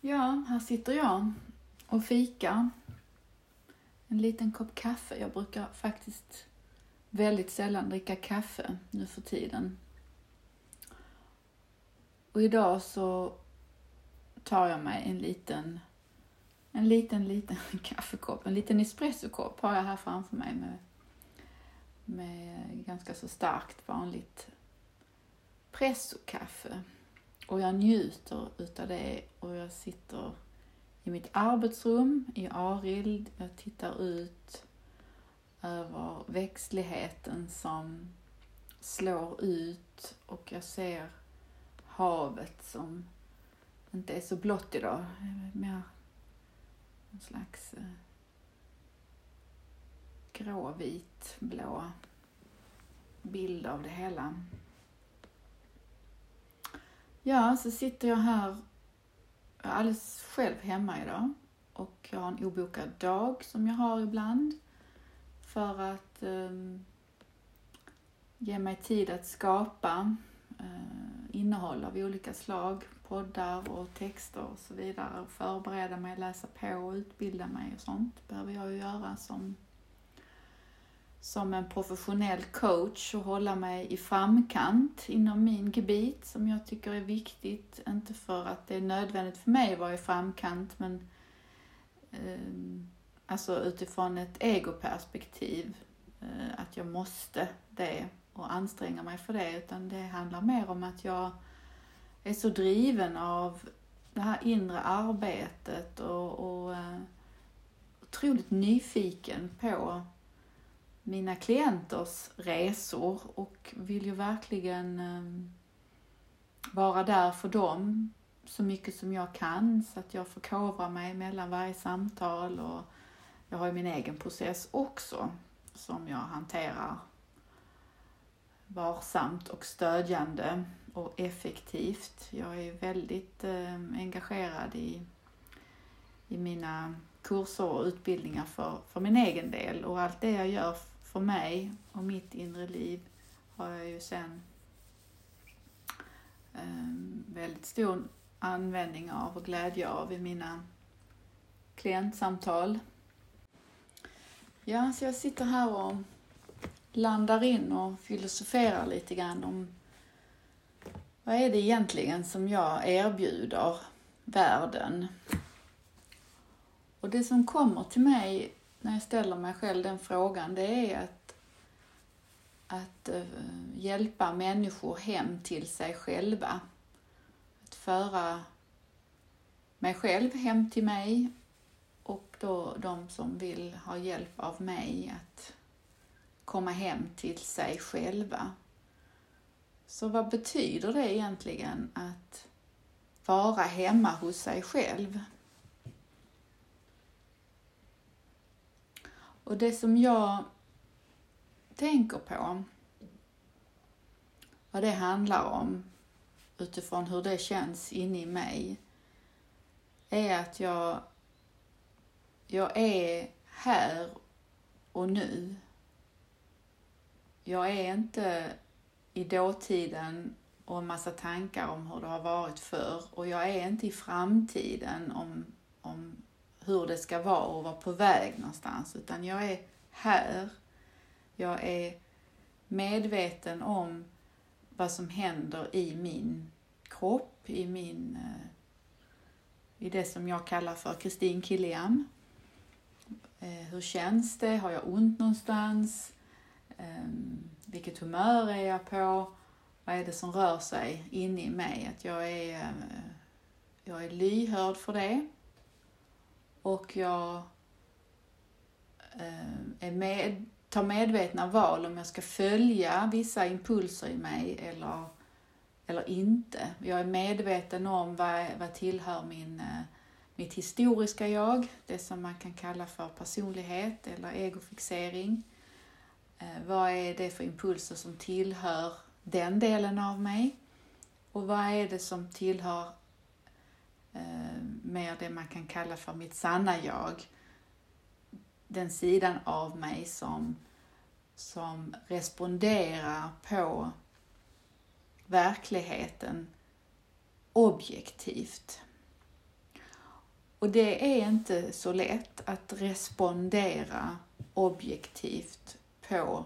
Ja, här sitter jag och fikar. En liten kopp kaffe. Jag brukar faktiskt väldigt sällan dricka kaffe nu för tiden. Och idag så tar jag mig en liten, en liten, liten kaffekopp, en liten espressokopp har jag här framför mig med, med ganska så starkt vanligt pressokaffe. Och jag njuter utav det och jag sitter i mitt arbetsrum i Arild. Jag tittar ut över växtligheten som slår ut och jag ser havet som inte är så blått idag. Mer en slags eh, gråvit, blå bild av det hela. Ja, så sitter jag här jag är alldeles själv hemma idag. Och jag har en obokad dag som jag har ibland. För att eh, ge mig tid att skapa eh, innehåll av olika slag, poddar och texter och så vidare. Och förbereda mig, läsa på och utbilda mig och sånt. Behöver jag ju göra som som en professionell coach och hålla mig i framkant inom min gebit som jag tycker är viktigt. Inte för att det är nödvändigt för mig att vara i framkant men eh, alltså utifrån ett egoperspektiv. Eh, att jag måste det och anstränga mig för det utan det handlar mer om att jag är så driven av det här inre arbetet och, och eh, otroligt nyfiken på mina klienters resor och vill ju verkligen ehm, vara där för dem så mycket som jag kan så att jag förkovrar mig mellan varje samtal och jag har ju min egen process också som jag hanterar varsamt och stödjande och effektivt. Jag är väldigt eh, engagerad i, i mina kurser och utbildningar för, för min egen del och allt det jag gör för mig och mitt inre liv har jag ju sen ehm, väldigt stor användning av och glädje av i mina klientsamtal. Ja, så jag sitter här och landar in och filosoferar lite grann om vad är det egentligen som jag erbjuder världen? Och det som kommer till mig när jag ställer mig själv den frågan, det är att, att uh, hjälpa människor hem till sig själva. Att föra mig själv hem till mig och då de som vill ha hjälp av mig att komma hem till sig själva. Så vad betyder det egentligen att vara hemma hos sig själv? Och det som jag tänker på, vad det handlar om utifrån hur det känns inne i mig, är att jag, jag är här och nu. Jag är inte i dåtiden och en massa tankar om hur det har varit förr och jag är inte i framtiden om, om hur det ska vara och vara på väg någonstans, utan jag är här. Jag är medveten om vad som händer i min kropp, i min eh, i det som jag kallar för Kristin Kilian. Eh, hur känns det? Har jag ont någonstans? Ehm, vilket humör är jag på? Vad är det som rör sig inne i mig? Att jag är, eh, jag är lyhörd för det och jag eh, är med, tar medvetna val om jag ska följa vissa impulser i mig eller, eller inte. Jag är medveten om vad, vad tillhör min, eh, mitt historiska jag, det som man kan kalla för personlighet eller egofixering. Eh, vad är det för impulser som tillhör den delen av mig? Och vad är det som tillhör eh, mer det man kan kalla för mitt sanna jag. Den sidan av mig som, som responderar på verkligheten objektivt. Och det är inte så lätt att respondera objektivt på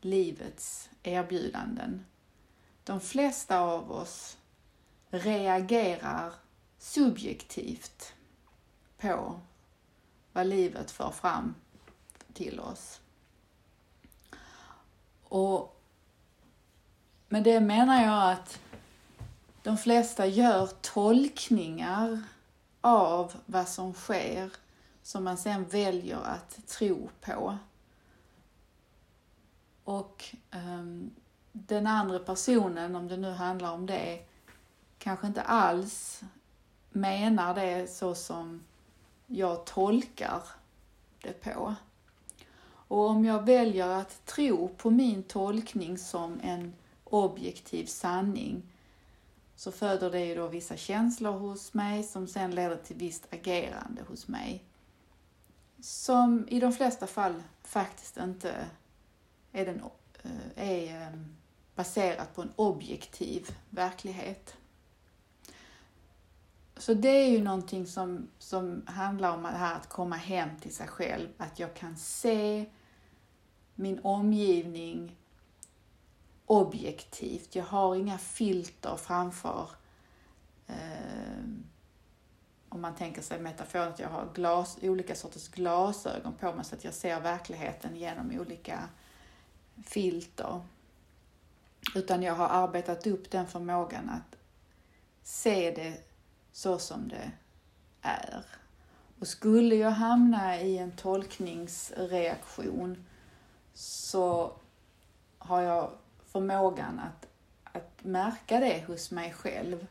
livets erbjudanden. De flesta av oss reagerar subjektivt på vad livet för fram till oss. Och med det menar jag att de flesta gör tolkningar av vad som sker som man sen väljer att tro på. Och um, den andra personen, om det nu handlar om det, kanske inte alls menar det så som jag tolkar det på. Och om jag väljer att tro på min tolkning som en objektiv sanning så föder det ju då vissa känslor hos mig som sen leder till visst agerande hos mig. Som i de flesta fall faktiskt inte är, den, eh, är eh, baserat på en objektiv verklighet. Så det är ju någonting som, som handlar om det här att komma hem till sig själv, att jag kan se min omgivning objektivt. Jag har inga filter framför eh, om man tänker sig metaforen att jag har glas, olika sorters glasögon på mig så att jag ser verkligheten genom olika filter. Utan jag har arbetat upp den förmågan att se det så som det är. Och skulle jag hamna i en tolkningsreaktion så har jag förmågan att, att märka det hos mig själv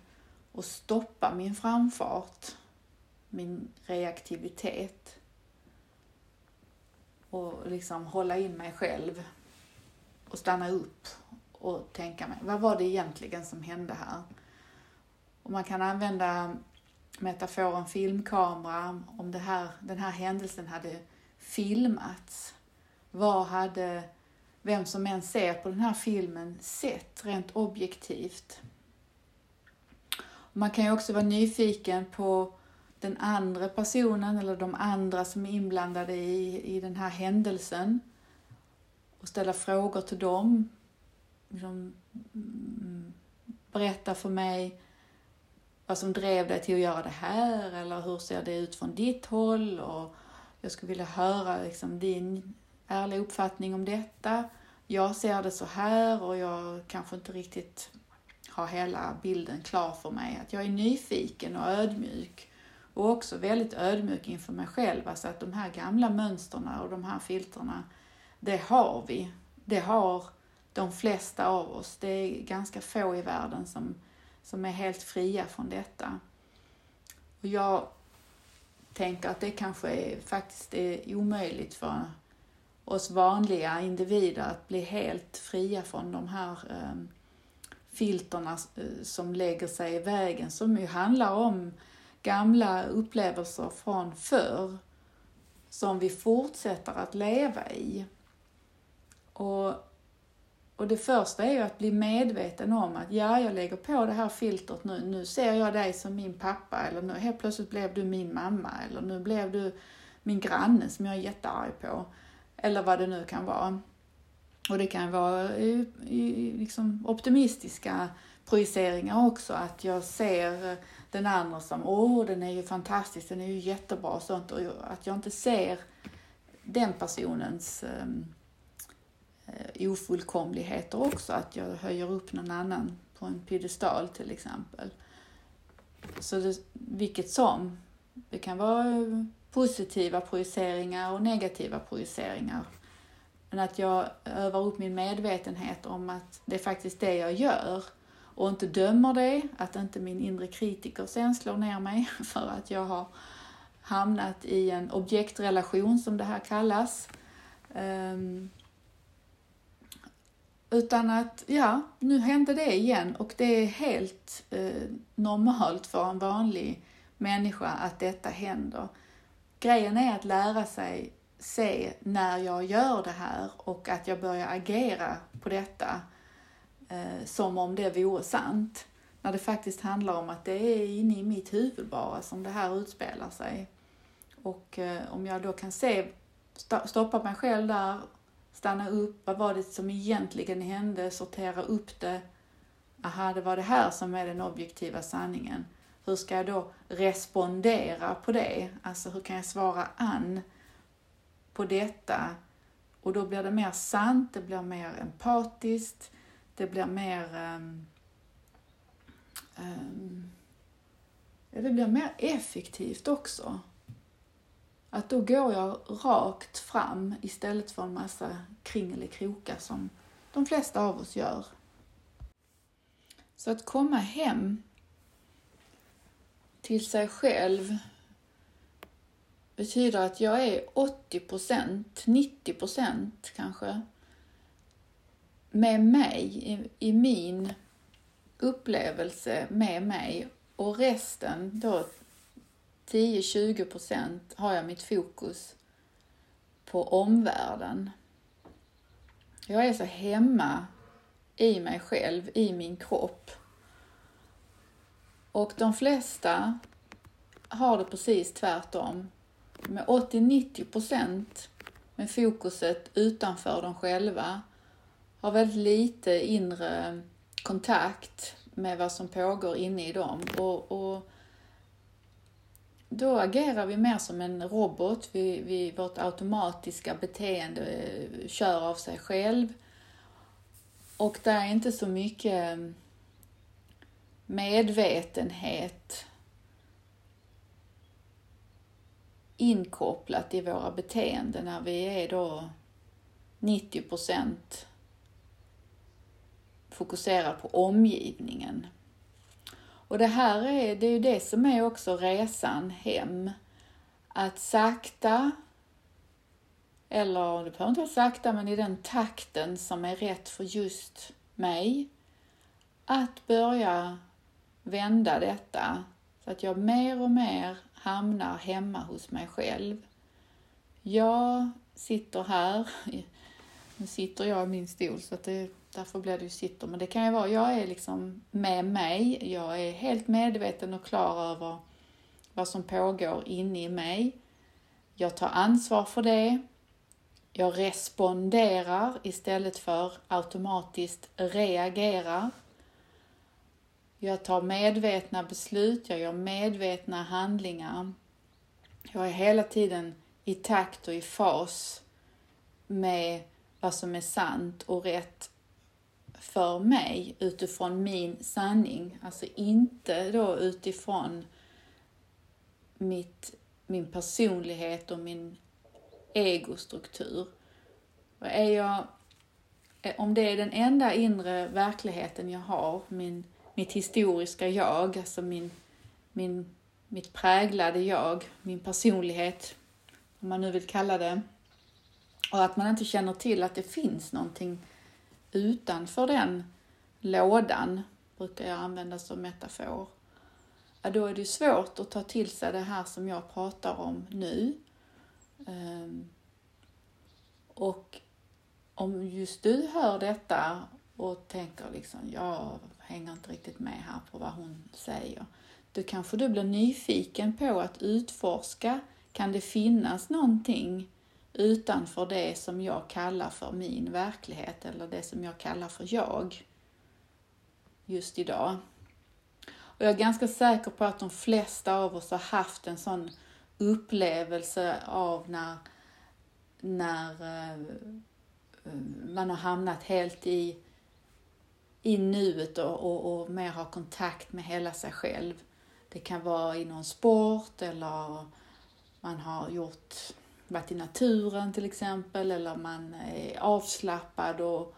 och stoppa min framfart, min reaktivitet och liksom hålla in mig själv och stanna upp och tänka mig, vad var det egentligen som hände här? Och man kan använda metaforen filmkamera om det här, den här händelsen hade filmats. Vad hade vem som än ser på den här filmen sett rent objektivt? Man kan ju också vara nyfiken på den andra personen eller de andra som är inblandade i, i den här händelsen och ställa frågor till dem. Liksom, mm, berätta för mig vad som drev dig till att göra det här eller hur ser det ut från ditt håll och jag skulle vilja höra liksom, din ärliga uppfattning om detta. Jag ser det så här och jag kanske inte riktigt har hela bilden klar för mig. Att jag är nyfiken och ödmjuk och också väldigt ödmjuk inför mig själv. Alltså att de här gamla mönstren och de här filtrerna, det har vi. Det har de flesta av oss. Det är ganska få i världen som, som är helt fria från detta. Och jag tänker att det kanske är, faktiskt är omöjligt för oss vanliga individer att bli helt fria från de här ehm, eh, filterna som lägger sig i vägen, som ju handlar om gamla upplevelser från förr som vi fortsätter att leva i. Och, och det första är ju att bli medveten om att ja, jag lägger på det här filtret nu. Nu ser jag dig som min pappa eller nu helt plötsligt blev du min mamma eller nu blev du min granne som jag är jättearg på. Eller vad det nu kan vara. Och det kan vara i, i, liksom optimistiska projiceringar också, att jag ser den andra som, åh, den är ju fantastisk, den är ju jättebra och sånt. Och att jag inte ser den personens um, Eh, ofullkomligheter också, att jag höjer upp någon annan på en piedestal till exempel. Så det, vilket som, det kan vara positiva projiceringar och negativa projiceringar. Men att jag övar upp min medvetenhet om att det är faktiskt det jag gör och inte dömer det, att inte min inre kritiker sen slår ner mig för att jag har hamnat i en objektrelation som det här kallas. Ehm, utan att, ja, nu hände det igen och det är helt eh, normalt för en vanlig människa att detta händer. Grejen är att lära sig se när jag gör det här och att jag börjar agera på detta eh, som om det vore sant. När det faktiskt handlar om att det är inne i mitt huvud bara som det här utspelar sig. Och eh, om jag då kan se, stoppa mig själv där, stanna upp, vad var det som egentligen hände, sortera upp det. Aha, det var det här som är den objektiva sanningen. Hur ska jag då respondera på det? Alltså hur kan jag svara an på detta? Och då blir det mer sant, det blir mer empatiskt, det blir mer um, um, det blir mer effektivt också. Att då går jag rakt fram istället för en massa kringelikrokar som de flesta av oss gör. Så att komma hem till sig själv betyder att jag är 80 procent, 90 procent kanske, med mig, i, i, min upplevelse med mig och resten då 10-20 procent har jag mitt fokus på omvärlden. Jag är så hemma i mig själv, i min kropp. Och de flesta har det precis tvärtom. Med 80-90 procent med fokuset utanför dem själva har väldigt lite inre kontakt med vad som pågår inne i dem. Och, och då agerar vi mer som en robot. Vi, vi, vårt automatiska beteende eh, kör av sig själv. Och det är inte så mycket eh, medvetenhet inkopplat i våra beteenden när vi är då 90 procent på omgivningen. Och det här är, det är ju det som är också resan hem. Att sakta, eller det behöver inte vara sakta, men i den takten som är rätt för just mig, att börja vända detta så att jag mer och mer hamnar hemma hos mig själv. Jag sitter här, nu sitter jag i min stol så att det, därför blir det ju sitter, men det kan ju vara, jag är liksom med mig, jag är helt medveten och klar över vad som pågår inne i mig. Jag tar ansvar för det. Jag responderar istället för automatiskt reagerar. Jag tar medvetna beslut, jag gör medvetna handlingar. Jag är hela tiden i takt och i fas med vad som är sant och rätt för mig utifrån min sanning. Alltså inte då utifrån mitt, min personlighet och min egostruktur. Och är jag, eh, om det är den enda inre verkligheten jag har, min mitt historiska jag, alltså min, min, mitt präglade jag, min personlighet, om man nu vill kalla det. Och att man inte känner till att det finns någonting utanför den lådan, brukar jag använda som metafor. Ja, då är det svårt att ta till sig det här som jag pratar om nu. Ehm, och om just du hör detta och tänker liksom, jag hänger inte riktigt med här på vad hon säger. Då kanske du blir nyfiken på att utforska, kan det finnas någonting utanför det som jag kallar för min verklighet eller det som jag kallar för jag just idag. Och jag är ganska säker på att de flesta av oss har haft en sån upplevelse av när, när eh, man har hamnat helt i i nuet och, och, och mer ha kontakt med hela sig själv. Det kan vara i någon sport eller man har gjort, varit i naturen till exempel eller man är avslappad och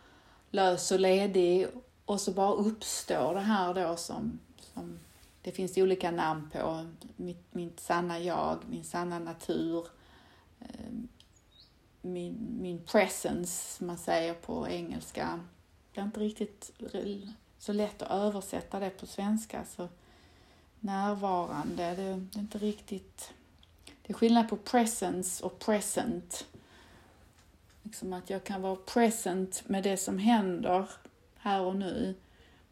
lös och ledig och så bara uppstår det här då som, som det finns olika namn på, mitt, mitt sanna jag, min sanna natur, ehm, min, min presence som man säger på engelska det är inte riktigt så lätt att översätta det på svenska. Så närvarande, det, det är inte riktigt... Det är skillnad på presence och present. Liksom att jag kan vara present med det som händer här och nu.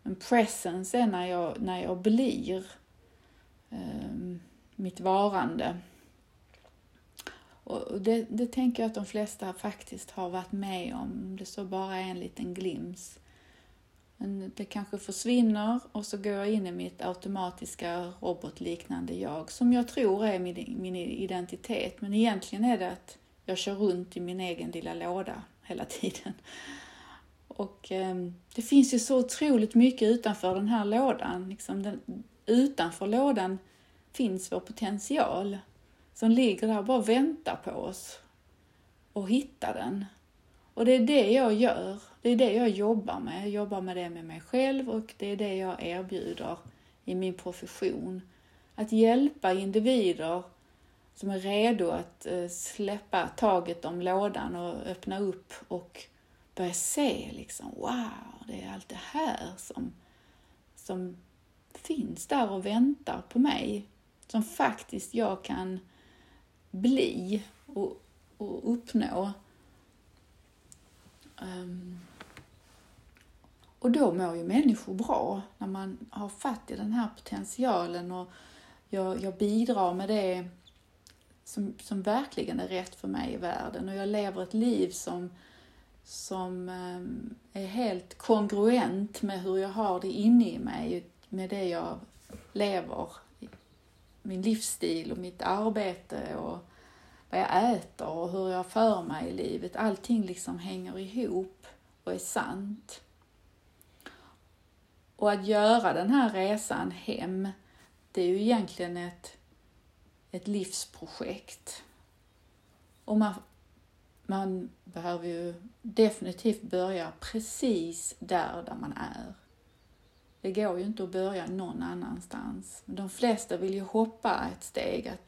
Men presence är när jag, när jag blir eh, mitt varande. Och det, det tänker jag att de flesta faktiskt har varit med om, det så bara är en liten glimt. Men det kanske försvinner och så går jag in i mitt automatiska robotliknande jag som jag tror är min, min identitet. Men egentligen är det att jag kör runt i min egen lilla låda hela tiden. Och eh, det finns ju så otroligt mycket utanför den här lådan. Liksom den, utanför lådan finns vår potential som ligger där och bara väntar på oss och hitta den. Och det är det jag gör. Det är det jag jobbar med. Jag jobbar med det med mig själv och det är det jag erbjuder i min profession. Att hjälpa individer som är redo att eh, släppa taget om lådan och öppna upp och börja se liksom, wow, det är allt det här som, som finns där och väntar på mig. Som faktiskt jag kan bli och, och uppnå. Um, och då mår ju människor bra när man har fatt i den här potentialen och jag, jag bidrar med det som, som verkligen är rätt för mig i världen och jag lever ett liv som, som eh, är helt kongruent med hur jag har det inne i mig, med det jag lever min livsstil och mitt arbete och vad jag äter och hur jag för mig i livet. Allting liksom hänger ihop och är sant. Och att göra den här resan hem, det är ju egentligen ett, ett livsprojekt. Och man, man behöver ju definitivt börja precis där, där man är. Det går ju inte att börja någon annanstans. De flesta vill ju hoppa ett steg, att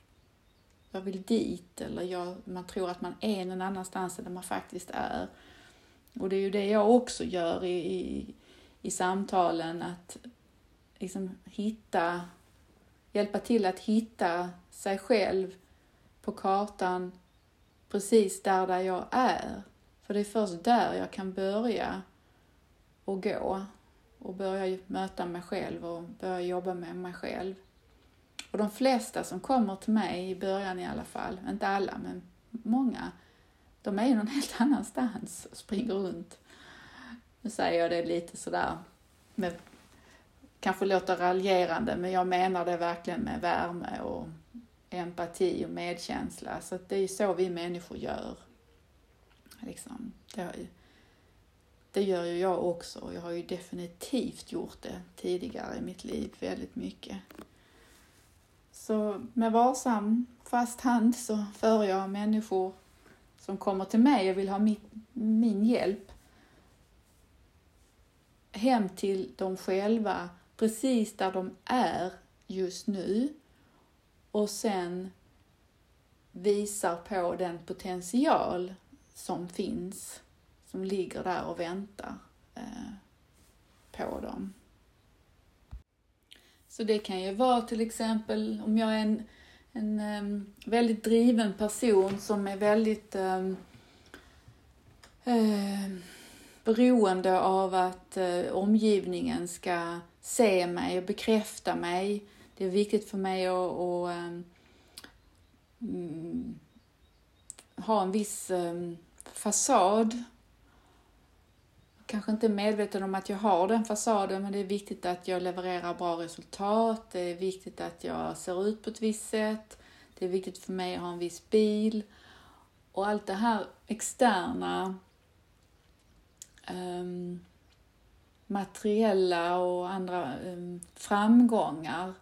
jag vill dit eller jag, man tror att man är någon annanstans än där man faktiskt är. Och det är ju det jag också gör i, i, i samtalen, att liksom hitta, hjälpa till att hitta sig själv på kartan precis där, där jag är. För det är först där jag kan börja och gå och börja möta mig själv och börja jobba med mig själv. Och de flesta som kommer till mig, i början i alla fall, inte alla men många, de är ju någon helt annanstans och springer runt. Nu säger jag det lite sådär, med, kanske låter raljerande, men jag menar det verkligen med värme och empati och medkänsla. Så det är så vi människor gör. Liksom, det, det gör ju jag också. och Jag har ju definitivt gjort det tidigare i mitt liv väldigt mycket. Så med varsam, fast hand så för jag människor som kommer till mig och vill ha min, min hjälp hem till dem själva, precis där de är just nu och sen visar på den potential som finns, som ligger där och väntar eh, på dem. Så det kan ju vara till exempel om jag är en, en um, väldigt driven person som är väldigt um, uh, beroende av att eh, omgivningen ska se mig och bekräfta mig. Det är viktigt för mig att, att um, ha en viss ehm, fasad kanske inte är medveten om att jag har den fasaden men det är viktigt att jag levererar bra resultat. Det är viktigt att jag ser ut på ett visst sätt. Det är viktigt för mig att ha en viss bil. Och allt det här externa um, materiella och andra um, framgångar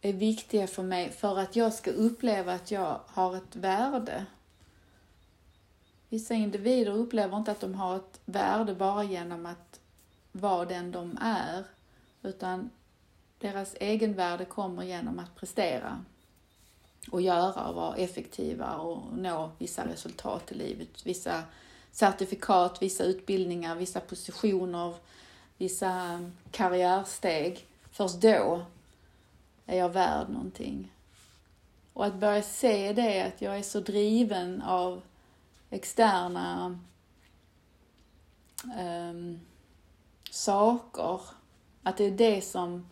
är viktiga för mig för att jag ska uppleva att jag har ett värde Vissa individer upplever inte att de har ett värde bara genom att vara den de är, utan deras egenvärde kommer genom att prestera och göra och vara effektiva och nå vissa resultat i livet. Vissa certifikat, vissa utbildningar, vissa positioner, vissa ehm, karriärsteg. Först då är jag värd någonting. Och att börja se det, att jag är så driven av externa um, saker, att det är det som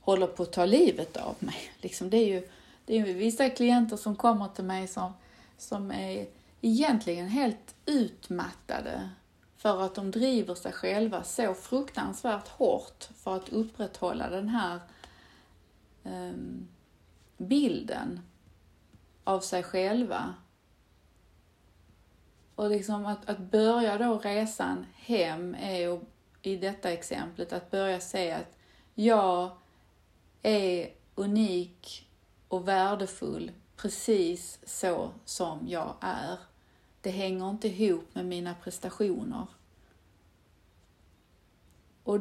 håller på att ta livet av mig. Liksom det är ju det är vissa klienter som kommer till mig som, som är egentligen helt utmattade för att de driver sig själva så fruktansvärt hårt för att upprätthålla den här um, bilden av sig själva. Och liksom att, att börja då resan hem är ju i detta exemplet att börja se att jag är unik och värdefull precis så som jag är. Det hänger inte ihop med mina prestationer. Och,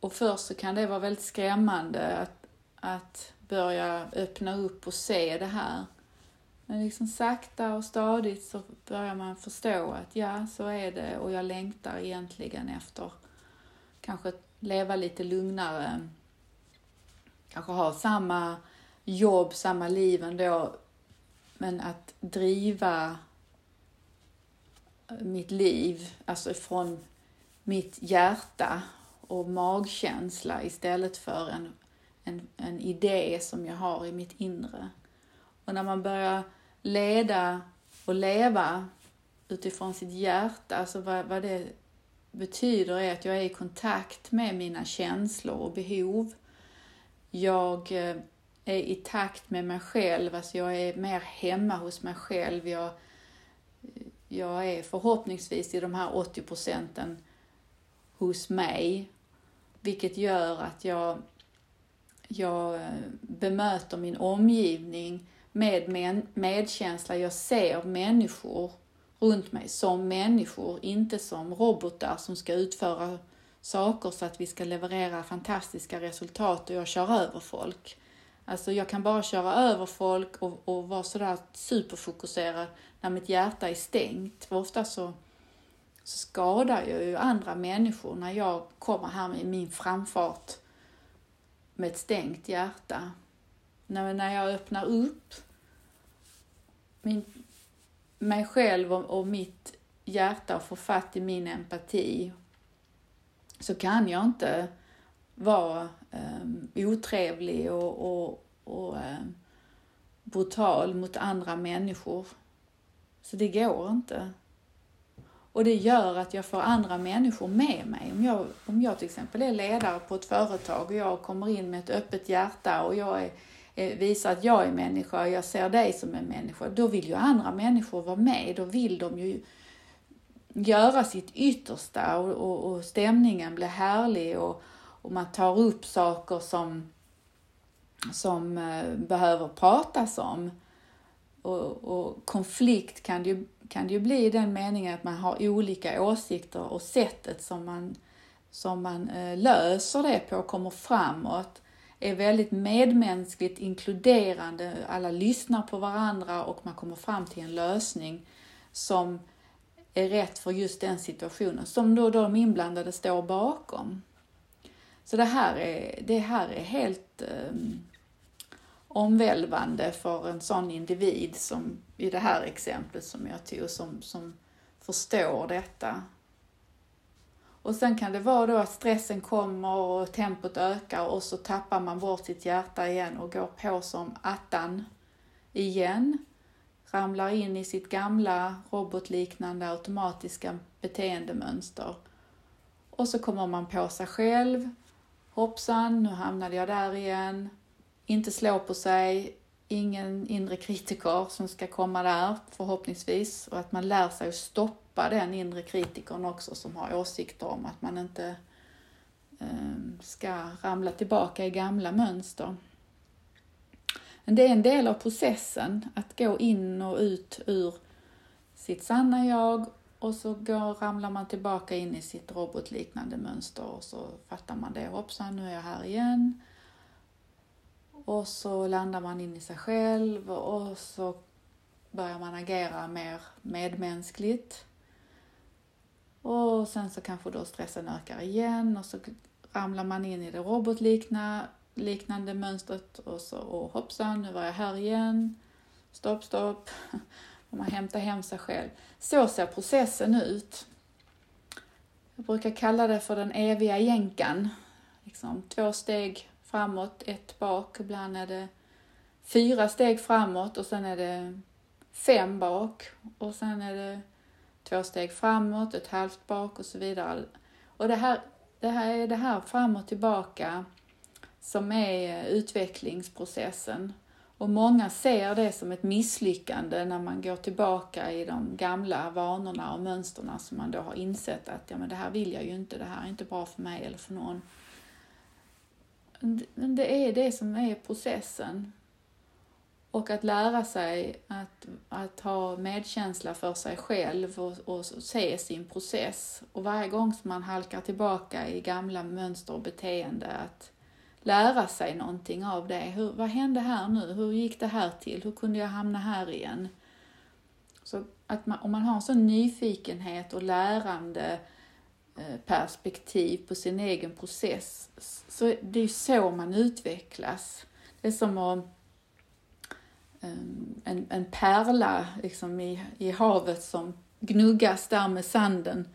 och först så kan det vara väldigt skrämmande att, att börja öppna upp och se det här. Men liksom sakta och stadigt så börjar man förstå att ja, så är det och jag längtar egentligen efter kanske leva lite lugnare, kanske ha samma jobb, samma liv ändå, men att driva mitt liv, alltså från mitt hjärta och magkänsla istället för en, en, en idé som jag har i mitt inre. Och när man börjar leda och leva utifrån sitt hjärta, alltså vad, vad det betyder är att jag är i kontakt med mina känslor och behov. Jag eh, är i takt med mig själv, alltså jag är mer hemma hos mig själv. Jag, jag är förhoppningsvis i de här 80 procenten hos mig, vilket gör att jag, jag eh, bemöter min omgivning med medkänsla. Jag ser människor runt mig som människor, inte som robotar som ska utföra saker så att vi ska leverera fantastiska resultat och jag kör över folk. Alltså jag kan bara köra över folk och, och vara sådär superfokuserad när mitt hjärta är stängt. För ofta så, så skadar jag ju andra människor när jag kommer här med min framfart med ett stängt hjärta. När, när jag öppnar upp min, mig själv och, och mitt hjärta och får fatt i min empati så kan jag inte vara um, otrevlig och, och, och um, brutal mot andra människor. Så det går inte. Och det gör att jag får andra människor med mig. Om jag, om jag till exempel är ledare på ett företag och jag kommer in med ett öppet hjärta och jag är, är, visar att jag är människa och jag ser dig som en människa, då vill ju andra människor vara med. Då vill de ju göra sitt yttersta och, och, och stämningen blir härlig och, och man tar upp saker som, som eh, behöver pratas om. Och, och, konflikt kan det, ju, kan det ju bli i den meningen att man har olika åsikter och sättet som man, som man eh, löser det på och kommer framåt är väldigt medmänskligt inkluderande. Alla lyssnar på varandra och man kommer fram till en lösning som är rätt för just den situationen som då de inblandade står bakom. Så det här är, det här är helt um, omvälvande för en sån individ som i det här exemplet som jag tog, som, som förstår detta. Och sen kan det vara då att stressen kommer och tempot ökar och så tappar man bort sitt hjärta igen och går på som attan igen. Ramlar in i sitt gamla robotliknande automatiska beteendemönster. Och så kommer man på sig själv hoppsan, nu hamnade jag där igen. Inte slå på sig, ingen inre kritiker som ska komma där förhoppningsvis och att man lär sig att stoppa den inre kritikern också som har åsikter om att man inte eh, ska ramla tillbaka i gamla mönster. Men det är en del av processen att gå in och ut ur sitt sanna jag och så går, ramlar man tillbaka in i sitt robotliknande mönster och så fattar man det. Hoppsan, nu är jag här igen. Och så landar man in i sig själv och så börjar man agera mer medmänskligt. Och sen så kanske då stressen ökar igen och så ramlar man in i det robotliknande mönstret och så och hoppsan, nu var jag här igen. Stopp, stopp. Och man hämtar hem sig själv. Så ser processen ut. jag brukar kalla det för den eviga jänkan. Liksom två steg framåt, ett bak. Ibland är det fyra steg framåt och sen är det fem bak och sen är det två steg framåt, ett halvt bak och så vidare. Och det här, det här är det här fram och tillbaka som är utvecklingsprocessen. Och många ser det som ett misslyckande när man går tillbaka i de gamla vanorna och mönsterna som man då har insett att ja, men det här vill jag ju inte, det här är inte bra för mig eller för någon. Men det är det som är processen. Och att lära sig att, att ha medkänsla för sig själv och, och se sin process. Och varje gång som man halkar tillbaka i gamla mönster och beteende, att lära sig någonting av det. Hur, vad hände här nu? Hur gick det här till? Hur kunde jag hamna här igen? Så att man, om man har en sån nyfikenhet och lärande eh, Eh, perspektiv på sin egen process, så det är så man utvecklas. Det är som att eh, en, en pärla liksom i, i havet som gnuggas där med sanden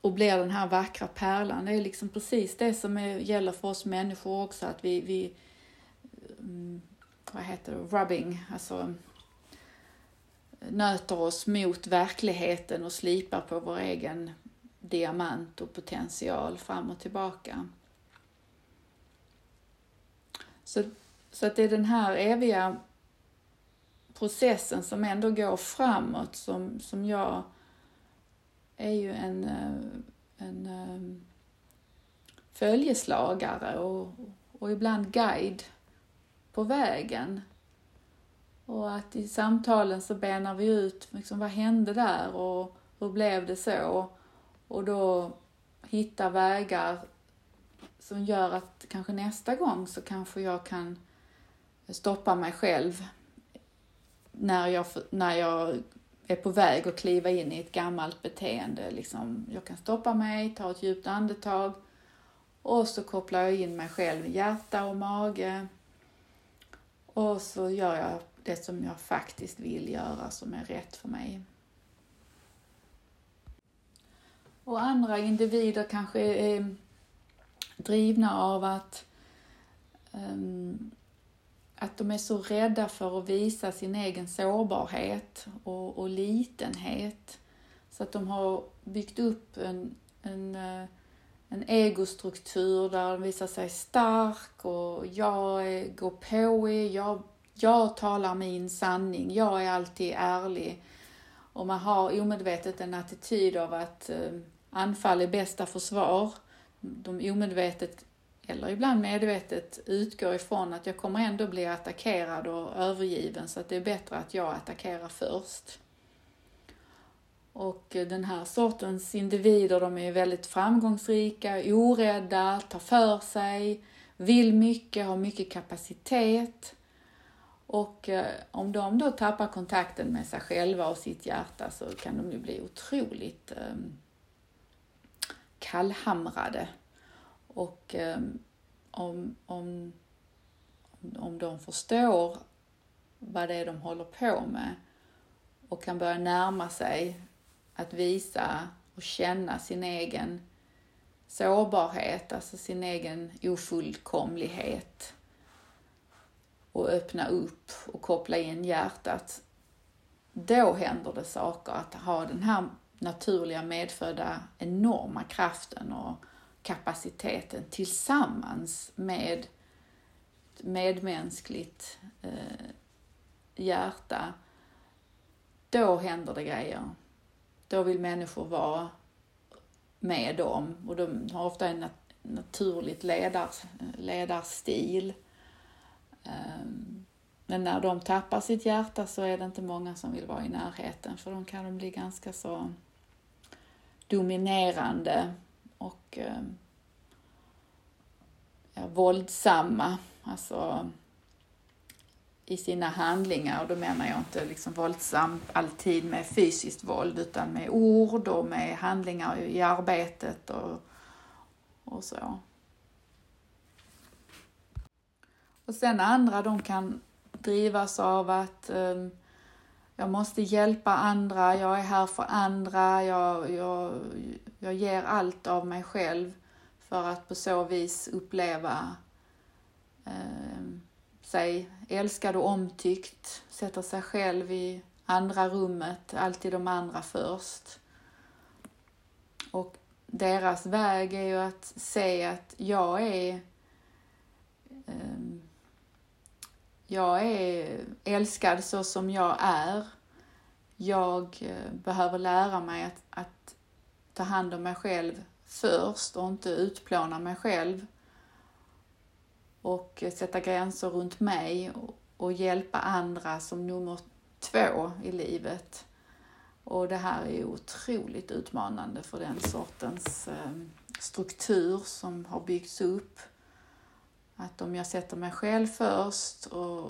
och blir den här vackra pärlan. Det är liksom precis det som är, gäller för oss människor också, att vi, vi mm, vad heter det, rubbing, alltså nöter oss mot verkligheten och slipar på vår egen diamant och potential fram och tillbaka. Så, så att det är den här eviga processen som ändå går framåt som, som jag är ju en, eh, en eh, följeslagare och, och ibland guide på vägen. Och att i samtalen så benar vi ut liksom, vad hände där och hur blev det så? Och då hitta vägar som gör att kanske nästa gång så kanske jag kan stoppa mig själv när jag, när jag är på väg att kliva in i ett gammalt beteende. Liksom, jag kan stoppa mig, ta ett djupt andetag och så kopplar jag in mig själv i hjärta och mage. Och så gör jag det som jag faktiskt vill göra, som är rätt för mig. Och andra individer kanske är drivna av att um, att de är så rädda för att visa sin egen sårbarhet och, och litenhet. Så att de har byggt upp en, en, eh, en egostruktur där de visar sig stark och jag är, går på er, jag, jag talar min sanning, jag är alltid ärlig. Och man har omedvetet en attityd av att um, anfall är bästa försvar. De omedvetet eller ibland medvetet utgår ifrån att jag kommer ändå bli attackerad och övergiven så att det är bättre att jag attackerar först. Och den här sortens individer, de är väldigt framgångsrika, orädda, tar för sig, vill mycket, har mycket kapacitet. Och eh, om de då tappar kontakten med sig själva och sitt hjärta så kan de ju bli otroligt eh, kallhamrade och um, om, om, om de förstår vad det är de håller på med och kan börja närma sig att visa och känna sin egen sårbarhet, alltså sin egen ofullkomlighet och öppna upp och koppla in hjärtat. Då händer det saker, att ha den här naturliga medfödda enorma kraften och kapaciteten tillsammans med medmänskligt eh, hjärta, då händer det grejer. Då vill människor vara med dem och de har ofta en nat naturligt ledars ledarstil. Um, men när de tappar sitt hjärta så är det inte många som vill vara i närheten för de kan de bli ganska så dominerande och eh, ja, våldsamma, alltså i sina handlingar. Och då menar jag inte liksom våldsam alltid med fysiskt våld utan med ord och med handlingar i arbetet och, och så. Och sen andra, de kan drivas av att um, jag måste hjälpa andra, jag är här för andra, jag, jag, jag ger allt av mig själv för att på så vis uppleva eh, sig älskad och omtyckt, sätta sig själv i andra rummet, alltid de andra först. Och deras väg är ju att se att jag är eh, jag är älskad så som jag är. Jag eh, behöver lära mig att, att ta hand om mig själv först och inte utplåna mig själv. Och eh, sätta gränser runt mig och, hjälpa andra som nummer två i livet. Och det här är otroligt utmanande för den sortens eh, struktur som har byggts upp. Att om jag sätter mig själv först och,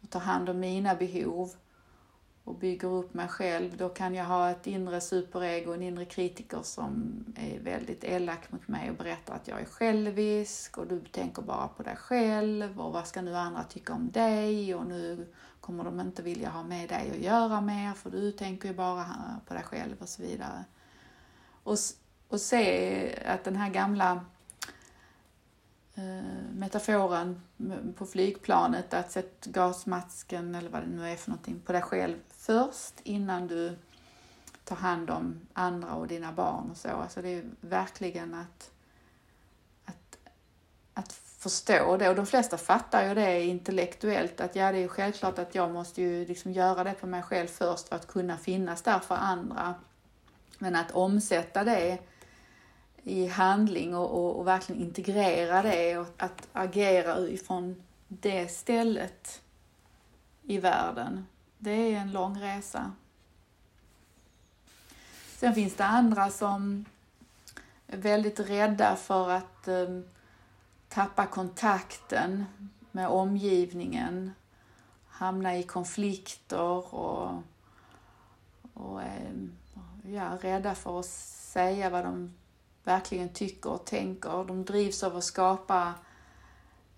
och tar hand om mina behov och bygger upp mig själv, då kan jag ha ett inre superego, en inre kritiker som är väldigt elak mot mig och berättar att jag är självisk och du tänker bara på dig själv och vad ska nu andra tycka om dig och nu kommer de inte vilja ha med dig att göra mer för du tänker ju bara på dig själv och så vidare. Och, och se att den här gamla Eh, metaforen på flygplanet, att sätta gasmasken eller vad det nu är för någonting på dig själv först innan du tar hand om andra och dina barn och så. Alltså det är verkligen att, att, att förstå det och de flesta fattar ju det intellektuellt att ja, det är ju självklart att jag måste ju liksom göra det på mig själv först för att kunna finnas där för andra. Men att omsätta det i handling och, och, och verkligen integrera det och att agera utifrån det stället i världen. Det är en lång resa. Sen finns det andra som är väldigt rädda för att eh, tappa kontakten med omgivningen, hamna i konflikter och, och eh, ja, rädda för att säga vad de verkligen tycker och tänker. De drivs av att skapa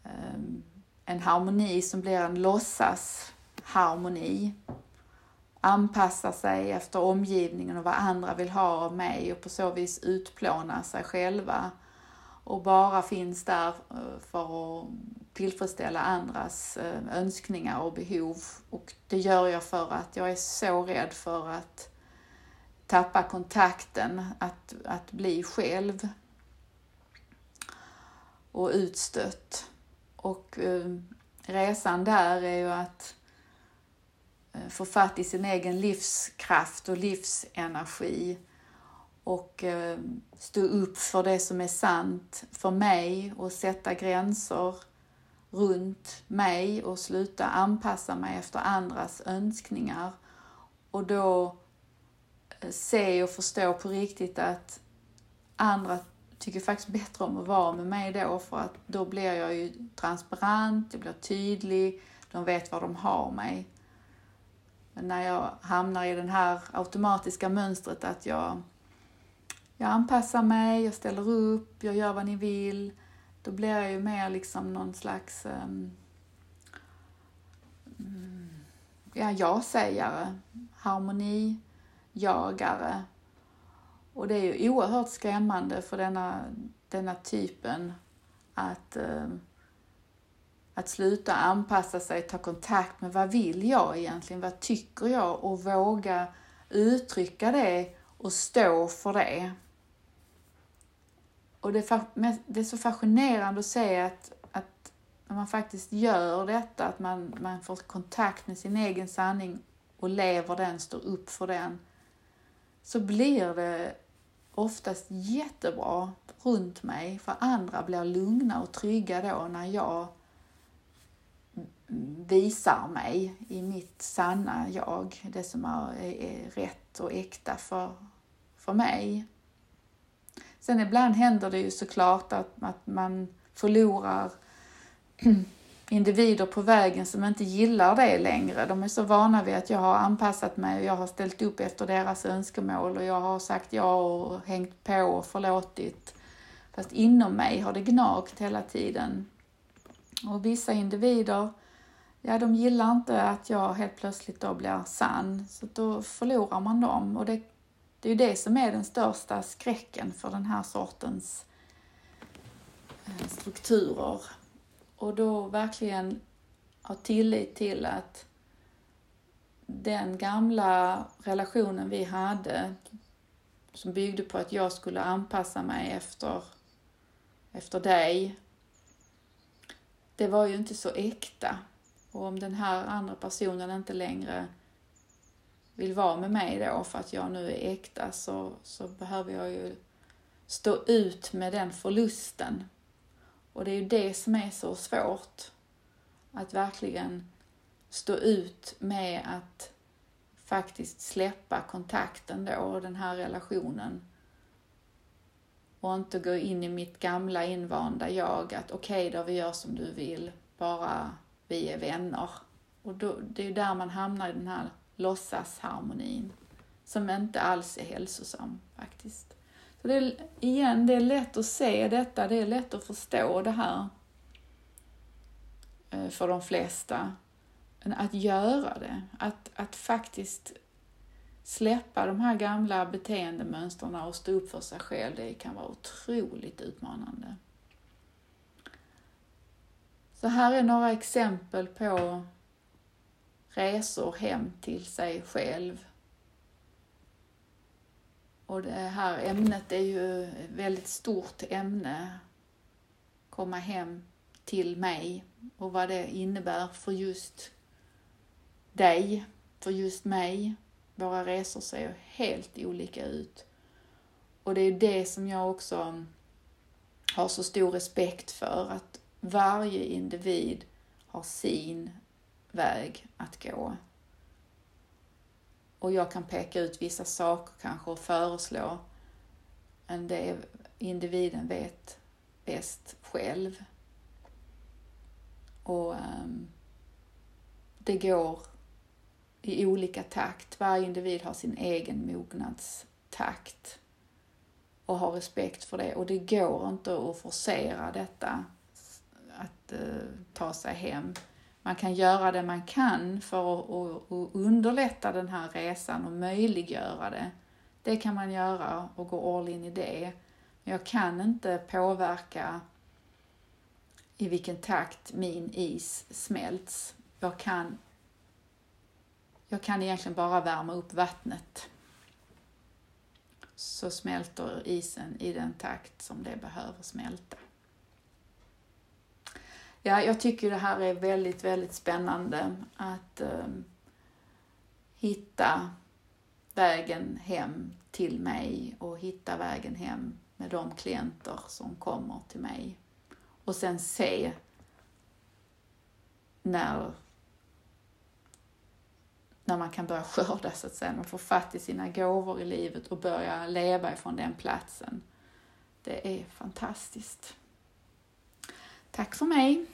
ehm, en harmoni som blir en låtsas harmoni. Anpassa sig efter omgivningen och vad andra vill ha av mig och på så vis utplåna sig själva och bara finns där eh, för att tillfredsställa andras eh, önskningar och behov. Och det gör jag för att jag är så rädd för att tappa kontakten, att, att bli själv och utstött. Och eh, resan där är ju att eh, få fatt i sin egen livskraft och livsenergi och eh, stå upp för det som är sant för mig och sätta gränser runt mig och sluta anpassa mig efter andras önskningar. Och då se och förstå på riktigt att andra tycker faktiskt bättre om att vara med mig då för att då blir jag ju transparent, jag blir tydlig, de vet var de har mig. Men när jag hamnar i det här automatiska mönstret att jag jag anpassar mig, jag ställer upp, jag gör vad ni vill. Då blir jag ju mer liksom någon slags um, ja, ja-sägare, jagare. Och det är ju oerhört skrämmande för denna, denna typen att, eh, att sluta anpassa sig, ta kontakt med vad vill jag egentligen, vad tycker jag och våga uttrycka det och stå för det. Och det är, det är så fascinerande att se att, att när man faktiskt gör detta, att man, man får kontakt med sin egen sanning och lever den, står upp för den, så blir det oftast jättebra runt mig, för andra blir lugna och trygga då när jag visar mig i mitt sanna jag, det som är, rätt och äkta för, för mig. Sen ibland händer det ju såklart att, att man förlorar individer på vägen som inte gillar det längre. De är så vana vid att jag har anpassat mig och jag har ställt upp efter deras önskemål och jag har sagt ja och hängt på och förlåtit. Fast inom mig har det gnagt hela tiden. Och vissa individer, ja, de gillar inte att jag helt plötsligt då blir sann, så då förlorar man dem. Och det, det är ju det som är den största skräcken för den här sortens eh, strukturer. Och då verkligen ha tillit till att den gamla relationen vi hade som byggde på att jag skulle anpassa mig efter, efter dig. Det var ju inte så äkta. Och om den här andra personen inte längre vill vara med mig då för att jag nu är äkta så, så behöver jag ju stå ut med den förlusten. Och det är ju det som är så svårt. Att verkligen stå ut med att faktiskt släppa kontakten då och den här relationen. Och inte gå in i mitt gamla invanda jag att okej okay, då, vi gör som du vill, bara vi är vänner. Och då, det är ju där man hamnar i den här låtsasharmonin som inte alls är hälsosam faktiskt. Så det är, igen, det är lätt att se detta, det är lätt att förstå det här eh, för de flesta. Att göra det, att, att faktiskt släppa de här gamla beteendemönstren och stå upp för sig själv, det kan vara otroligt utmanande. Så här är några exempel på resor hem till sig själv. Och det här ämnet är ju ett väldigt stort ämne. Komma hem till mig och vad det innebär för just dig, för just mig. Våra resor ser ju helt olika ut. Och det är det som jag också har så stor respekt för, att varje individ har sin väg att gå. Och jag kan peka ut vissa saker kanske och föreslå, men det individen vet bäst själv. Och um, det går i olika takt. Varje individ har sin egen mognadstakt och har respekt för det. Och det går inte att forcera detta, att uh, ta sig hem. Man kan göra det man kan för att, underlätta den här resan och möjliggöra det. Det kan man göra och gå all in i det. Men jag kan inte påverka i vilken takt min is smälts. Jag kan jag kan egentligen bara värma upp vattnet. Så smälter isen i den takt som det behöver smälta. Ja, jag tycker det här är väldigt, väldigt spännande att eh, hitta vägen hem till mig och hitta vägen hem med de klienter som kommer till mig. Och sen se när när man kan börja skörda så att säga, man får fatt i sina gåvor i livet och börja leva ifrån den platsen. Det är fantastiskt. Tack för mig!